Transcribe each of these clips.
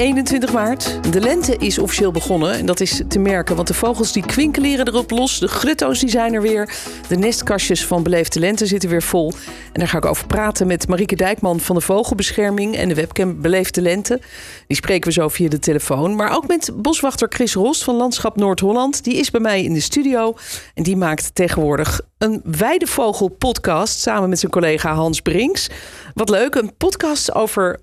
21 maart. De lente is officieel begonnen. En dat is te merken, want de vogels die kwinkeleren erop los. De grutto's die zijn er weer. De nestkastjes van Beleefde Lente zitten weer vol. En daar ga ik over praten met Marieke Dijkman van de Vogelbescherming... en de webcam Beleefde Lente. Die spreken we zo via de telefoon. Maar ook met boswachter Chris Rost van Landschap Noord-Holland. Die is bij mij in de studio. En die maakt tegenwoordig een weidevogel-podcast... samen met zijn collega Hans Brinks. Wat leuk, een podcast over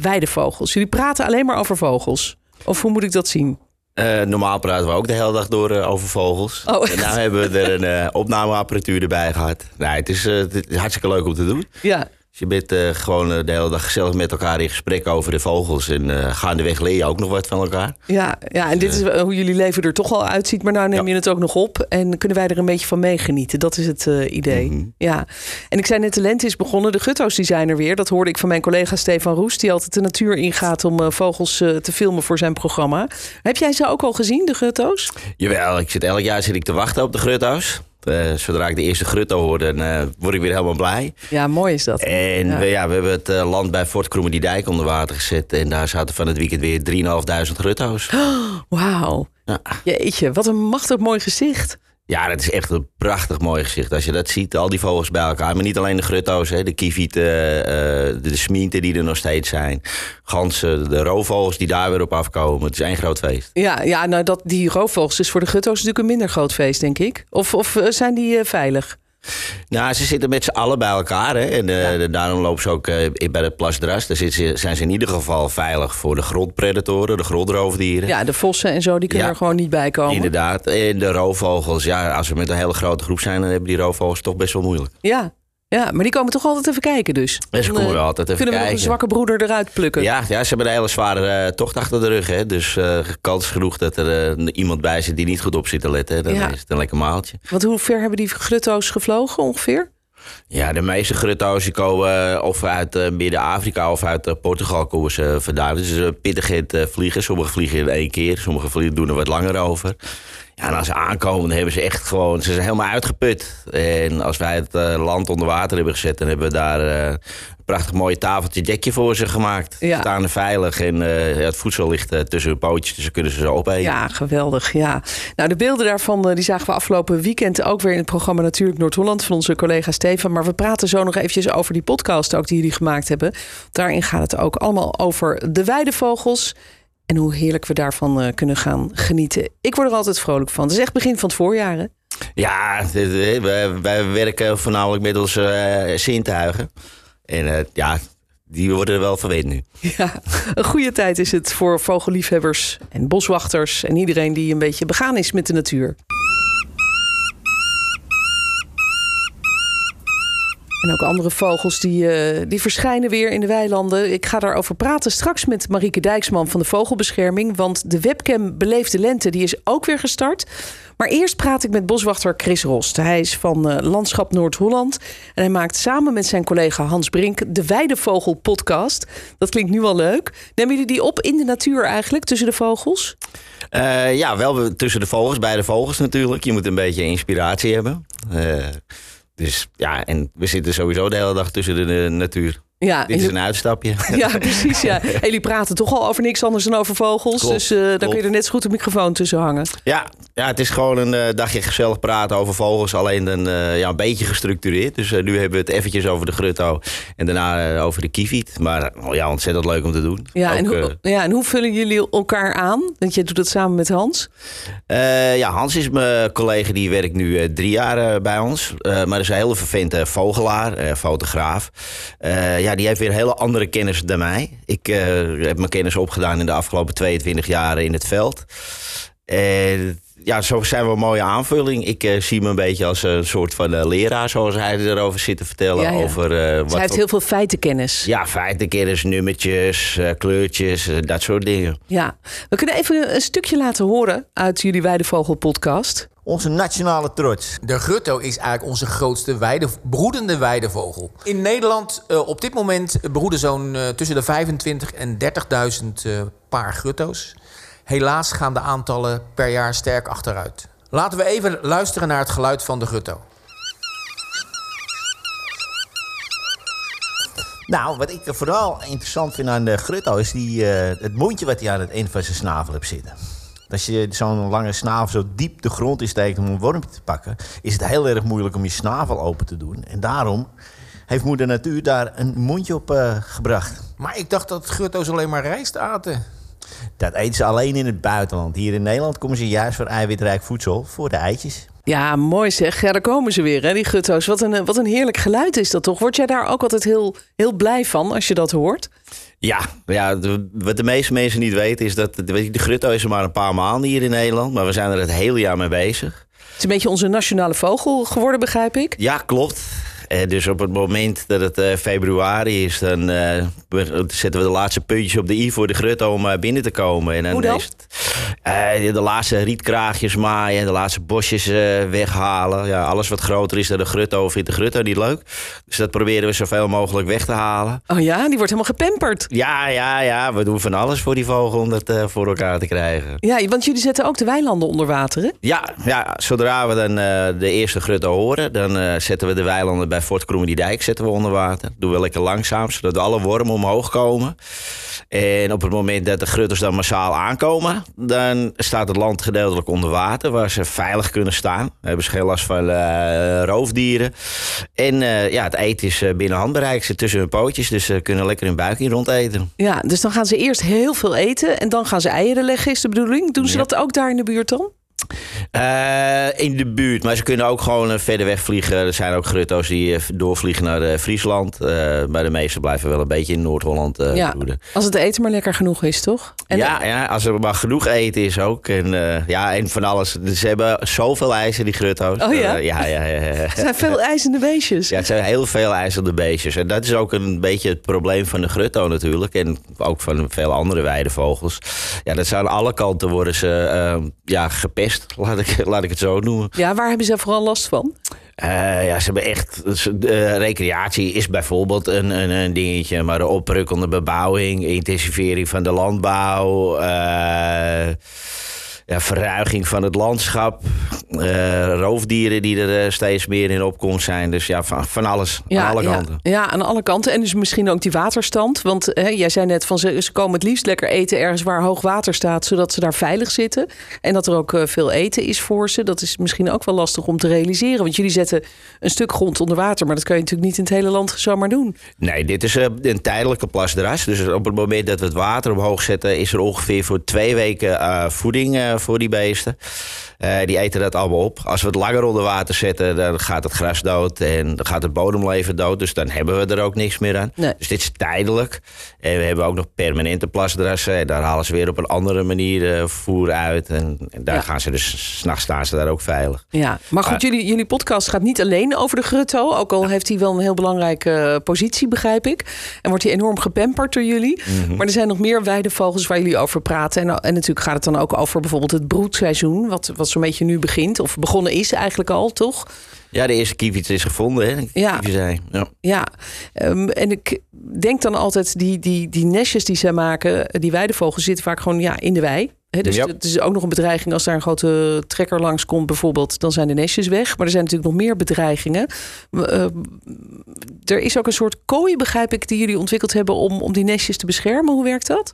weidevogels. Jullie praten alleen maar over vogels. Of hoe moet ik dat zien? Eh, normaal praten we ook de hele dag door eh, over vogels. Oh, en nu hebben we er een eh, opnameapparatuur erbij gehad. Nee, het, is, het is hartstikke leuk om te doen. Ja, Dus je bent eh, gewoon eh, de hele dag gezellig met elkaar in gesprek over de vogels. En eh, gaandeweg leer je ook nog wat van elkaar. ja, ja en dit is hoe jullie leven er toch al uitziet. Maar nou neem Ja. je het ook nog op. En kunnen wij er een beetje van meegenieten. Dat is het idee. Mhm. Ja. En ik zei net, de lente is begonnen. De gutto's die zijn er weer. Dat hoorde ik van mijn collega Stefan Roest. Die altijd de natuur ingaat om vogels te filmen voor zijn programma. Heb jij ze ook al gezien, de gutto's? Jawel, ik zit, elk jaar zit ik te wachten op de grutto's. Eh, zodra ik de eerste grutto hoor, dan eh, word ik weer helemaal blij. Ja, mooi is dat. En Ja. We, ja, we hebben het eh, land bij Fort Kroemendijk onder water gezet. En daar zaten van het weekend weer 3.500 grutto's. Wauw. Ja. Jeetje, wat een machtig mooi gezicht. Ja, dat is echt een prachtig mooi gezicht. Als je dat ziet, al die vogels bij elkaar. Maar niet alleen de grutto's, hè, de kievieten, eh, de, smienten die er nog steeds zijn. Ganzen, de roofvogels die daar weer op afkomen. Het is één groot feest. Ja, ja nou dat, die roofvogels is voor de gutto's natuurlijk een minder groot feest, denk ik. Of, of eh, zijn die eh, veilig? Nou, ze zitten met z'n allen bij elkaar. Hè, en eh, daarom lopen ze ook eh, bij de Plasdras. Daar ze, zijn ze in ieder geval veilig voor de grondpredatoren, de grondroofdieren. Ja, de vossen en zo, die kunnen Ja. er gewoon niet bij komen. Inderdaad. En de roofvogels, ja, als we met een hele grote groep zijn, dan hebben die roofvogels toch best wel moeilijk. Ja. Ja, maar die komen toch altijd even kijken dus. En ze komen eh, wel altijd even Kunnen we nog kijken. een zwakke broeder eruit plukken? Ja, ja, ze hebben een hele zware eh, tocht achter de rug. Hè? Dus eh, kans genoeg dat er iemand bij zit die niet goed op zit te letten. hè. Dan Ja. is het een lekker maaltje. Want hoe ver hebben die grutto's gevlogen ongeveer? Ja, de meeste grutto's die komen of uit Midden-Afrika of uit Portugal komen ze vandaan. Dus pittig in het vliegen. Sommigen vliegen in één keer, sommigen vliegen, doen er wat langer over. Ja, en als ze aankomen, dan hebben ze echt gewoon... Ze zijn helemaal uitgeput. En als wij het eh, land onder water hebben gezet... dan hebben we daar eh, een prachtig mooi tafeltje, dekje voor ze gemaakt. Ja. Ze staan er veilig en eh, ja, het voedsel ligt tussen hun pootjes... dus ze kunnen ze zo opeten. Ja, geweldig. Ja. Nou, de beelden daarvan die zagen we afgelopen weekend ook weer in het programma Natuurlijk Noord-Holland van onze collega Stefan. Maar we praten zo nog eventjes over die podcast ook die jullie gemaakt hebben. Daarin gaat het ook allemaal over de weidevogels. En hoe heerlijk we daarvan eh, kunnen gaan genieten. Ik word er altijd vrolijk van. Het is echt begin van het voorjaar, hè? Ja, eh, wij, wij werken voornamelijk met onze eh, zintuigen. En eh, ja, die worden er wel verwend nu. Ja, een goede tijd is het voor vogelliefhebbers en boswachters... en iedereen die een beetje begaan is met de natuur. En ook andere vogels die, eh, die verschijnen weer in de weilanden. Ik ga daarover praten straks met Marieke Dijksman van de Vogelbescherming. Want de webcam Beleefde Lente die is ook weer gestart. Maar eerst praat ik met boswachter Chris Rost. Hij is van eh, Landschap Noord-Holland. En hij maakt samen met zijn collega Hans Brink de Weidevogel podcast. Dat klinkt nu al leuk. Nemen jullie die op in de natuur eigenlijk, tussen de vogels? Eh, ja, wel tussen de vogels, bij de vogels natuurlijk. Je moet een beetje inspiratie hebben. Dus ja, en we zitten sowieso de hele dag tussen de natuur. Ja, Dit is een uitstapje. ja precies. Ja. En jullie praten toch al over niks anders dan over vogels. Klopt, dus eh dan kun je er net zo goed een microfoon tussen hangen. Ja, ja, het is gewoon een eh, dagje gezellig praten over vogels. Alleen dan eh, ja, een beetje gestructureerd. Dus nu hebben we het eventjes over de grutto. En daarna over de kieviet. Maar oh, ja, ontzettend leuk om te doen. Ja, Ook, en, hoe, ja, en hoe vullen jullie elkaar aan? Want je doet het samen met Hans. Ja, Hans is mijn collega, die werkt nu drie jaar bij ons. Maar is een hele vervente vogelaar, fotograaf. Ja, die heeft weer hele andere kennis dan mij. Ik eh, heb mijn kennis opgedaan in de afgelopen 22 jaar in het veld. En ja, zo zijn we een mooie aanvulling. Ik eh, zie me een beetje als een soort van eh, leraar, zoals hij erover zit te vertellen. Ja, ja. Over, Dus wat hij heeft heel veel feitenkennis. Ja, feitenkennis, nummertjes, kleurtjes, dat soort dingen. Ja, we kunnen even een stukje laten horen uit jullie Weidevogel podcast. Onze nationale trots. De grutto is eigenlijk onze grootste weide, broedende weidevogel. In Nederland uh, op dit moment broeden zo'n uh, tussen de 25 en 30.000 uh, paar grutto's. Helaas gaan de aantallen per jaar sterk achteruit. Laten we even luisteren naar het geluid van de grutto. Nou, wat ik vooral interessant vind aan de grutto is die, het mondje wat hij aan het eind van zijn snavel hebt zitten. Als je zo'n lange snavel zo diep de grond insteekt om een wormpje te pakken, is het heel erg moeilijk om je snavel open te doen. En daarom heeft moeder natuur daar een mondje op uh, gebracht. Maar ik dacht dat grutto's alleen maar rijst aten. Dat eten ze alleen in het buitenland. Hier in Nederland komen ze juist voor eiwitrijk voedsel, voor de eitjes. Ja, mooi zeg. Ja, daar komen ze weer, hè, die gutto's. Wat een, wat een heerlijk geluid is dat toch? Word jij daar ook altijd heel, heel blij van als je dat hoort? Ja, ja de, wat de meeste mensen niet weten is dat de, de grutto is er maar een paar maanden hier in Nederland. Maar we zijn er het hele jaar mee bezig. Het is een beetje onze nationale vogel geworden, begrijp ik? Ja, klopt. Uh, dus op het moment dat het uh, februari is, dan uh, zetten we de laatste puntjes op de i voor de grutto om binnen te komen. En dan Hoe dan? Is het, de laatste rietkraagjes maaien, de laatste bosjes weghalen. Ja, alles wat groter is dan de grutto vindt de grutto niet leuk. Dus dat proberen we zoveel mogelijk weg te halen. Oh ja, die wordt helemaal gepamperd. Ja, ja, ja. We doen van alles voor die vogel om dat voor elkaar te krijgen. Ja, want jullie zetten ook de weilanden onder water, hè? Ja, ja zodra we dan de eerste grutto horen, dan zetten we de weilanden bij bij Fort Kroemendijk zetten we onder water. Doen we lekker langzaam, zodat alle wormen omhoog komen. En op het moment dat de grutters dan massaal aankomen... dan staat het land gedeeltelijk onder water... waar ze veilig kunnen staan. Hebben ze geen last van uh, roofdieren. En uh, ja, het eten is binnen handbereik. Ze tussen hun pootjes, dus ze kunnen lekker hun buikje rondeten. Ja, dus dan gaan ze eerst heel veel eten... en dan gaan ze eieren leggen, is de bedoeling. Doen ze Ja. dat ook daar in de buurt dan? Uh, in de buurt, maar ze kunnen ook gewoon uh, verder weg vliegen. Er zijn ook grutto's die uh, doorvliegen naar Friesland. maar de meeste blijven wel een beetje in Noord-Holland ja, broeden. als het eten maar lekker genoeg is, toch? En ja, ja, als er maar genoeg eten is ook. En, ja, en van alles. Ze hebben zoveel ijzer, die grutto's. Oh ja? ja, ja, ja, ja. Het zijn veel ijzende beestjes. Ja, het zijn heel veel ijzerde beestjes. En dat is ook een beetje het probleem van de grutto natuurlijk. En ook van veel andere weidevogels. Ja, dat zijn aan alle kanten worden ze ja, gepest, laat ik, laat ik het zo noemen. Ja, waar hebben ze vooral last van? Uh, ja, ze hebben echt. Uh, recreatie is bijvoorbeeld een, een, een, dingetje, maar de oprukkende bebouwing, intensivering van de landbouw. Uh, ja, verruiging van het landschap. Uh, roofdieren die er uh, steeds meer in opkomst zijn. Dus ja, van, van alles. Ja, aan alle ja, kanten. Ja, aan alle kanten. En dus misschien ook die waterstand. Want hè, jij zei net van ze, ze komen het liefst lekker eten ergens waar hoog water staat. Zodat ze daar veilig zitten. En dat er ook uh, veel eten is voor ze. Dat is misschien ook wel lastig om te realiseren. Want jullie zetten een stuk grond onder water. Maar dat kan je natuurlijk niet in het hele land zomaar doen. Nee, dit is een tijdelijke plasdras. Dus op het moment dat we het water omhoog zetten... is er ongeveer voor twee weken voeding voor die beesten. Uh, die eten dat allemaal op. Als we het langer onder water zetten, dan gaat het gras dood en dan gaat het bodemleven dood. Dus dan hebben we er ook niks meer aan. Nee. Dus dit is tijdelijk. En we hebben ook nog permanente plasdrassen. En daar halen ze weer op een andere manier uh, voer uit. En, en daar Ja. gaan ze dus, s'nachts staan ze daar ook veilig. Ja, maar goed, jullie, jullie podcast gaat niet alleen over de grutto. Ook al heeft hij wel een heel belangrijke eh, positie, begrijp ik. En wordt hij enorm gepamperd door jullie. Maar er zijn nog meer weidevogels waar jullie over praten. En, en natuurlijk gaat het dan ook over bijvoorbeeld het broedseizoen. Wat, wat zo'n beetje nu begint. Of begonnen is eigenlijk al, toch? Ja, de eerste kievit is gevonden, hè? Ja. Zei. ja. Ja, ehm, en ik denk dan altijd, die, die, die nestjes die zij maken, die weidevogels zitten vaak gewoon ja, in de wei. Dus Ja. het is ook nog een bedreiging als daar een grote trekker langskomt bijvoorbeeld, dan zijn de nestjes weg. Maar er zijn natuurlijk nog meer bedreigingen. Uh, er is ook een soort kooi, begrijp ik, die jullie ontwikkeld hebben om, om die nestjes te beschermen. Hoe werkt dat?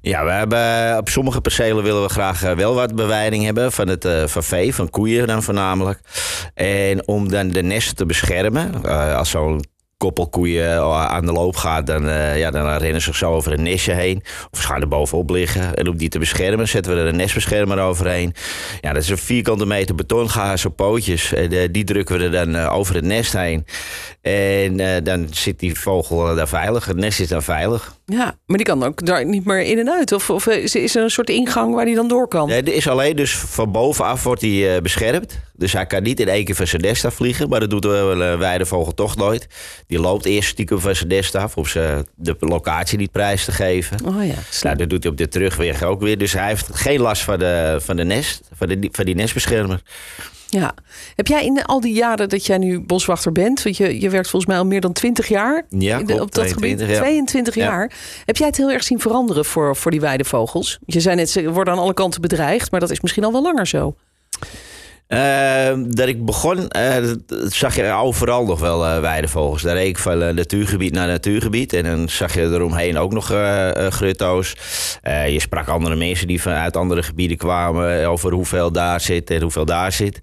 Ja, we hebben op sommige percelen willen we graag eh, wel wat beweiding hebben van het eh, van vee, van koeien dan voornamelijk. En om dan de nesten te beschermen, eh, als zo'n koppel koeien aan de loop gaat, dan, eh, ja, dan rennen ze zo over een nestje heen. Of ze gaan er bovenop liggen. En om die te beschermen, zetten we er een nestbeschermer overheen. Ja, dat is een vierkante meter betongaas op pootjes. En, eh, die drukken we er dan eh, over het nest heen. En dan zit die vogel daar veilig. Het nest is dan veilig. Ja, maar die kan ook daar niet meer in en uit. Of, of is er een soort ingang waar die dan door kan? Nee, er is alleen dus van bovenaf wordt eh, beschermd. Dus hij kan niet in één keer van zijn nest vliegen. Maar dat doet wel een weidevogel toch nooit. Die loopt eerst stiekem van zijn nest af. Om ze de locatie niet prijs te geven. Oh ja, Nou, dat doet hij op de terugweg ook weer. Dus hij heeft geen last van, de, van, de nest, van, de, van die nestbeschermer. Ja. Heb jij in al die jaren dat jij nu boswachter bent, want je, je werkt volgens mij al meer dan 20 jaar Ja, klopt, op dat 22, gebied, ja. 22 Ja. jaar. Heb jij het heel erg zien veranderen voor, voor die weidevogels? Je zei net, ze worden aan alle kanten bedreigd, maar dat is misschien al wel langer zo. Eh, dat ik begon, eh, zag je overal nog wel eh, weidevogels. Daar reed ik van eh, natuurgebied naar natuurgebied. En dan zag je eromheen ook nog grutto's. Je sprak andere mensen die vanuit andere gebieden kwamen... over hoeveel daar zit en hoeveel daar zit.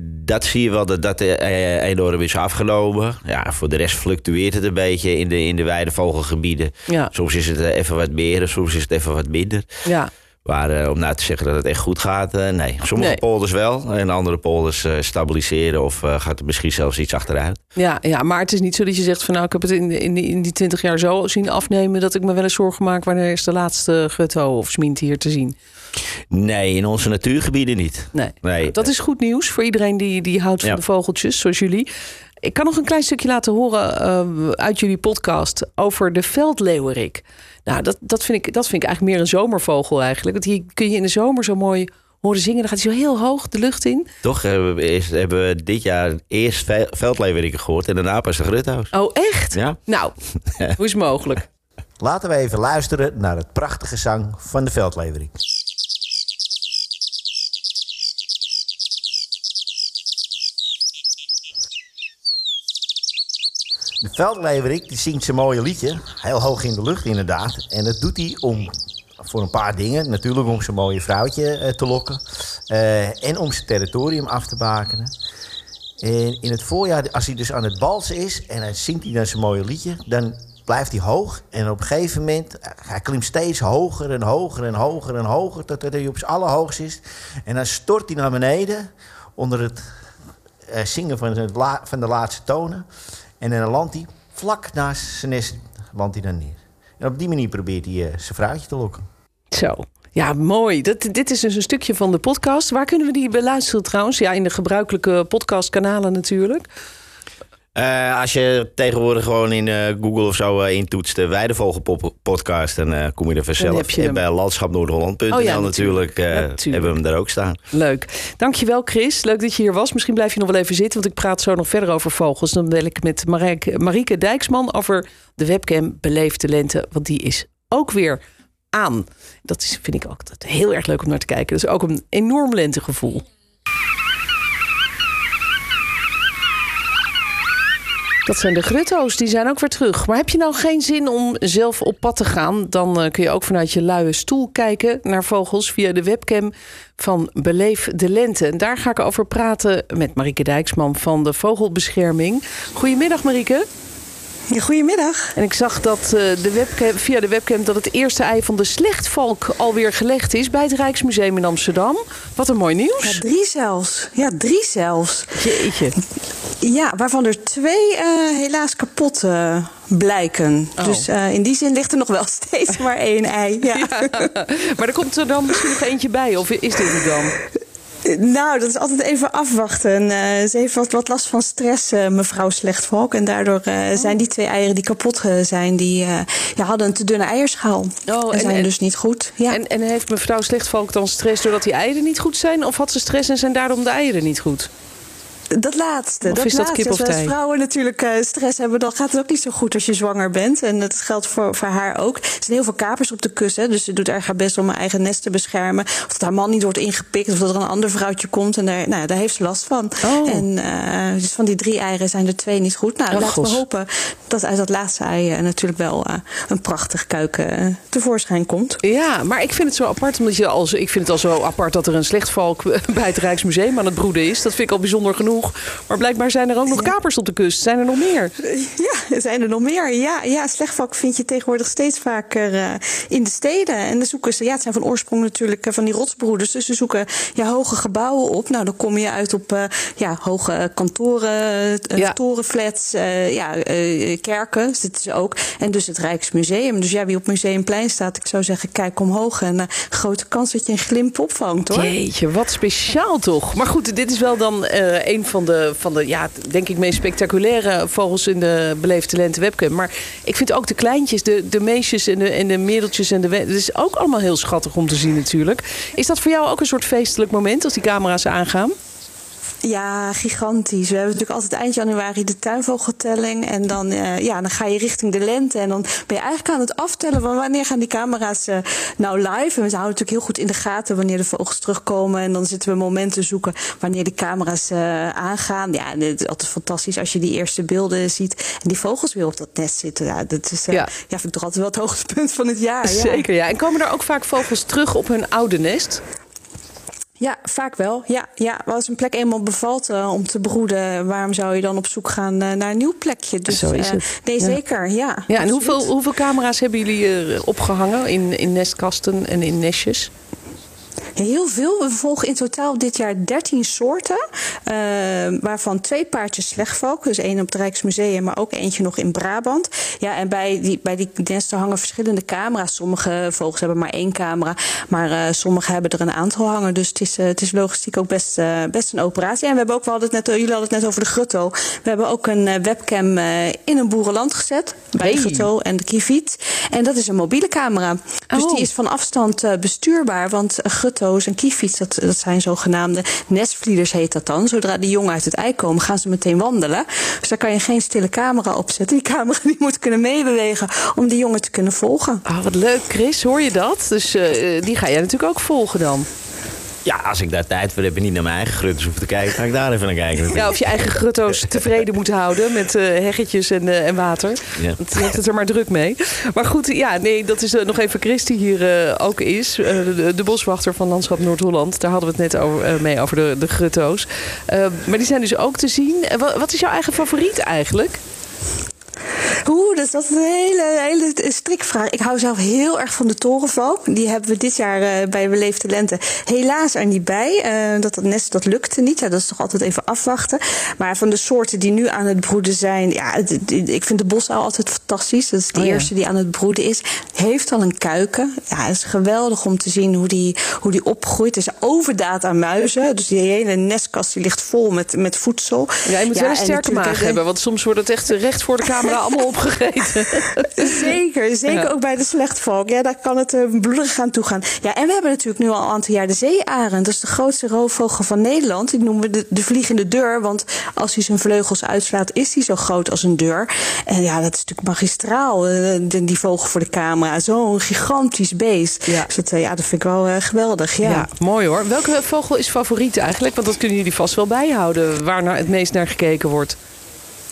Dat zie je wel dat dat enorm is afgenomen. Ja, voor de rest fluctueert het een beetje in de, in de weidevogelgebieden. Ja. Soms is het even wat meer en soms is het even wat minder. Ja, Maar eh, om nou te zeggen dat het echt goed gaat, eh, nee. Sommige Nee. polders wel en andere polders eh, stabiliseren of gaat er misschien zelfs iets achteruit. ja, ja, maar het is niet zo dat je zegt van nou, ik heb het in, in, die- in die 20 jaar zo zien afnemen dat ik me wel eens zorgen maak wanneer is de laatste gutto of smint hier te zien. Nee, in onze natuurgebieden niet. Nee. Nee. Dat is goed nieuws voor iedereen die, die houdt van Ja. de vogeltjes, zoals jullie. Ik kan nog een klein stukje laten horen uit jullie podcast over de veldleeuwerik. Nou, dat, dat, vind ik, dat vind ik eigenlijk meer een zomervogel eigenlijk. Want die kun je in de zomer zo mooi horen zingen. Dan gaat hij zo heel hoog de lucht in. Toch hebben we, eerst, hebben we dit jaar eerst ve- veldleeuweriken gehoord en daarna pas de grutto's. Oh, echt? Ja. Nou, hoe is het mogelijk? Laten we even luisteren naar het prachtige zang van de veldleverik. De veldleverik die zingt zijn mooie liedje, heel hoog in de lucht inderdaad. En dat doet hij om, voor een paar dingen. Natuurlijk om zijn mooie vrouwtje eh, te lokken. eh, en om zijn territorium af te bakenen. En in het voorjaar, als hij dus aan het balsen is en hij zingt hij dan zijn mooie liedje, dan blijft hij hoog. En op een gegeven moment, eh, hij klimt steeds hoger en hoger en hoger en hoger, totdat hij op zijn allerhoogst is. En dan stort hij naar beneden onder het zingen van, van de laatste tonen. En dan landt hij vlak naast zijn nest landt hij dan neer. En op die manier probeert hij eh, zijn vrouwtje te lokken. Zo. Ja, mooi. Dat, dit is dus een stukje van de podcast. Waar kunnen we die beluisteren trouwens? Ja, in de gebruikelijke podcastkanalen natuurlijk. Eh, als je tegenwoordig gewoon in eh, Google of zo eh, intoetst de Weidevogel-podcast, dan eh, kom je er vanzelf. je en bij landschapnoordholland.nl Oh ja, natuurlijk, natuurlijk. hebben we hem daar ook staan. Leuk. Dankjewel Chris. Leuk dat je hier was. Misschien blijf je nog wel even zitten, want ik praat zo nog verder over vogels. Dan bel ik met Marijke, Marieke Dijksman over de webcam Beleefde Lente. Want die is ook weer aan. Dat is, vind ik ook altijd heel erg leuk om naar te kijken. Dat is ook een enorm lentegevoel. Dat zijn de grutto's, die zijn ook weer terug. Maar heb je nou geen zin om zelf op pad te gaan? Dan eh, kun je ook vanuit je luie stoel kijken naar vogels via de webcam van Beleef de Lente. En daar ga ik over praten met Marieke Dijksman van de Vogelbescherming. Goedemiddag Marieke. Ja, goedemiddag. En ik zag dat eh, de webcam, via de webcam dat het eerste ei van de slechtvalk alweer gelegd is bij het Rijksmuseum in Amsterdam. Wat een mooi Ja, nieuws. drie zelfs. Ja, drie zelfs. Jeetje. Ja, waarvan er twee eh, helaas kapot eh, blijken. Oh. Dus in die zin ligt er nog wel steeds maar één ei. Ja. Maar er komt er dan misschien nog eentje bij, of is dit het dan? Nou, dat is altijd even afwachten. Eh, ze heeft wat, wat last van stress, eh, mevrouw Slechtvalk. En daardoor eh, Oh. zijn die twee eieren die kapot zijn, die ja, hadden een te dunne eierschaal. Oh, en, en- zijn en- dus niet goed. Ja. En, en heeft mevrouw Slechtvalk dan stress doordat die eieren niet goed zijn? Of had ze stress en zijn daarom de eieren niet goed? Dat laatste. Of dat is dat kip of Als vrouwen natuurlijk eh, stress hebben, dan gaat het ook niet zo goed als je zwanger bent. En dat geldt voor, voor haar ook. Er zijn heel veel kapers op de kust. Hè, dus ze doet erg haar best om haar eigen nest te beschermen. Of dat haar man niet wordt ingepikt. Of dat er een ander vrouwtje komt. En daar, nou, ja, daar heeft ze last van. Oh. En eh, dus van die drie eieren zijn er twee niet goed. Nou, Oh, laten we hopen dat uit dat laatste ei eh, natuurlijk wel een prachtig kuiken tevoorschijn komt. Ja, maar ik vind het zo apart. Omdat je als, ik vind het al zo apart dat er een slechtvalk bij het Rijksmuseum aan het broeden is. Dat vind ik al bijzonder genoeg. Maar blijkbaar zijn er ook nog kapers op de kust. Zijn er nog meer? Ja, er zijn er nog meer. Ja, ja slechtvalk vind je tegenwoordig steeds vaker eh, in de steden. En dan zoeken ze, ja, het zijn van oorsprong natuurlijk eh, van die rotsbroeders. Dus ze zoeken ja, hoge gebouwen op. Nou, dan kom je uit op eh, ja, hoge kantoren, Ja. torenflats, ja, kerken zitten ze ook. En dus het Rijksmuseum. Dus ja, wie op Museumplein staat, ik zou zeggen, kijk omhoog. En grote kans dat je een glimp opvangt hoor. Jeetje, wat speciaal toch. Maar goed, dit is wel dan uh, van de, van de, ja, denk ik, meest spectaculaire vogels in de beleefde lente webcam. Maar ik vind ook de kleintjes, de, de meisjes en de, en de middeltjes en de. Het is ook allemaal heel schattig om te zien natuurlijk. Is dat voor jou ook een soort feestelijk moment als die camera's aangaan? Ja, gigantisch. We hebben natuurlijk altijd eind januari de tuinvogeltelling. En dan, uh, ja, dan ga je richting de lente. En dan ben je eigenlijk aan het aftellen van wanneer gaan die camera's uh, nou live. En we houden natuurlijk heel goed in de gaten wanneer de vogels terugkomen. En dan zitten we momenten zoeken wanneer de camera's uh, aangaan. Ja, het is altijd fantastisch als je die eerste beelden ziet. En die vogels weer op dat nest zitten. Ja, dat is, ja. ja. vind ik toch altijd wel het hoogtepunt van het jaar. Ja. Zeker, ja. En komen er ook vaak vogels terug op hun oude nest? Ja, vaak wel. Ja, ja. Als een plek eenmaal bevalt uh, om te broeden, waarom zou je dan op zoek gaan uh, naar een nieuw plekje? Dus, Zo is het. Uh, nee, ja. zeker. Ja, ja en hoeveel, hoeveel camera's hebben jullie opgehangen in, in nestkasten en in nestjes? Heel veel. We volgen in totaal dit jaar 13 soorten. Uh, waarvan twee paardjes slechtvalk. Dus één op het Rijksmuseum, maar ook eentje nog in Brabant. Ja, en bij die, bij die nesten hangen verschillende camera's. Sommige vogels hebben maar één camera. Maar uh, sommige hebben er een aantal hangen. Dus het is, uh, het is logistiek ook best, best een operatie. En we hebben ook, we hadden het net, jullie hadden het net over de grutto. We hebben ook een webcam in een boerenland gezet. Bij hey. de grutto en de kievit. En dat is een mobiele camera. Dus Oh. die is van afstand bestuurbaar. Want en kievits, dat, zijn zogenaamde nestvlieders heet dat dan. Zodra die jongen uit het ei komen, gaan ze meteen wandelen. Dus daar kan je geen stille camera op zetten. Die camera die moet kunnen meebewegen om die jongen te kunnen volgen. Oh, wat leuk, Chris. Hoor je dat? Dus uh, die ga jij natuurlijk ook volgen dan. Ja, als ik daar tijd voor heb en niet naar mijn eigen grutto's hoef te kijken, ga ik daar even naar kijken. Ja, of je eigen grutto's tevreden moet houden met uh, heggetjes en, uh, en water. Ja. Hebt het er maar druk mee. Maar goed, ja, nee, dat is uh, nog even Chris die hier ook is. De, de, boswachter van Landschap Noord-Holland. Daar hadden we het net over, mee over de, de grutto's. maar die zijn dus ook te zien. Wat, wat is jouw eigen favoriet eigenlijk? Oeh, dat is een hele, hele strikvraag. Ik hou zelf heel erg van de torenvalk. Die hebben we dit jaar uh, bij Beleefde Lente helaas er niet bij. Uh, dat, dat nest, dat lukte niet. Ja, dat is toch altijd even afwachten. Maar van de soorten die nu aan het broeden zijn... Ja, ik vind de bosuil altijd fantastisch. Dat is de Oh, ja. eerste die aan het broeden is. Heeft al een kuiken. Ja, het is geweldig om te zien hoe die, hoe die opgroeit. Het is overdaad aan muizen. Dus die hele nestkast die ligt vol met, met voedsel. Ja, je moet wel een en sterke maag eh, hebben. Want soms wordt het echt recht voor de camera allemaal opgegeten. Zeker, zeker Ja. ook bij de slechtvalk. Ja, daar kan het uh, bloedig aan toe gaan. Ja, en we hebben natuurlijk nu al een aantal jaar de zeearend. Dat is de grootste roofvogel van Nederland. Die noemen we de, de vliegende deur. Want als hij zijn vleugels uitslaat, is hij zo groot als een deur. En ja, dat is natuurlijk magistraal, uh, die, vogel voor de camera. Zo'n gigantisch beest. Ja. Dus dat, uh, ja, dat vind ik wel uh, geweldig. Ja. Ja. mooi hoor. Welke vogel is favoriet eigenlijk? Want dat kunnen jullie vast wel bijhouden. Waar naar het meest naar gekeken wordt.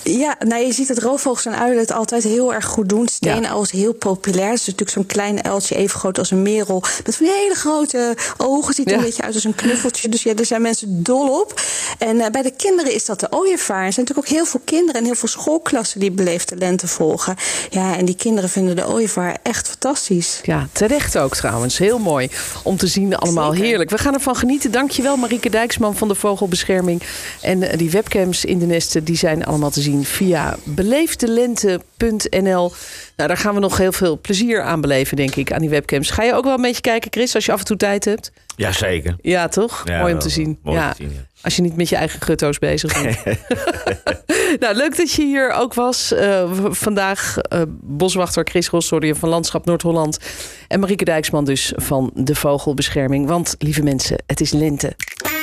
Ja, nou je ziet dat roofvogels en uilen het altijd heel erg goed doen. Steenuil is heel populair. Het is natuurlijk zo'n klein uiltje, even groot als een merel. Met van hele grote ogen. Ziet er Ja. een beetje uit als een knuffeltje. Dus ja, daar zijn mensen dol op. En uh, bij de kinderen is dat de ooievaar. Er zijn natuurlijk ook heel veel kinderen en heel veel schoolklassen die beleefde lente volgen. Ja, en die kinderen vinden de ooievaar echt fantastisch. Ja, terecht ook trouwens. Heel mooi om te zien. Allemaal Zeker. heerlijk. We gaan ervan genieten. Dankjewel Marieke Dijksman van de Vogelbescherming. En eh, die webcams in de nesten die zijn allemaal te zien via beleefdelente.nl. Nou, daar gaan we nog heel veel plezier aan beleven, denk ik, aan die webcams. Ga je ook wel een beetje kijken, Chris, als je af en toe tijd hebt? Jazeker. Ja, toch? Ja, mooi om te zien. mooi ja. te zien, ja. Als je niet met je eigen gutto's bezig bent. nou, leuk dat je hier ook was. Uh, v- vandaag uh, boswachter Chris Rossoriën van Landschap Noord-Holland. En Marieke Dijksman dus van de Vogelbescherming. Want, lieve mensen, het is lente.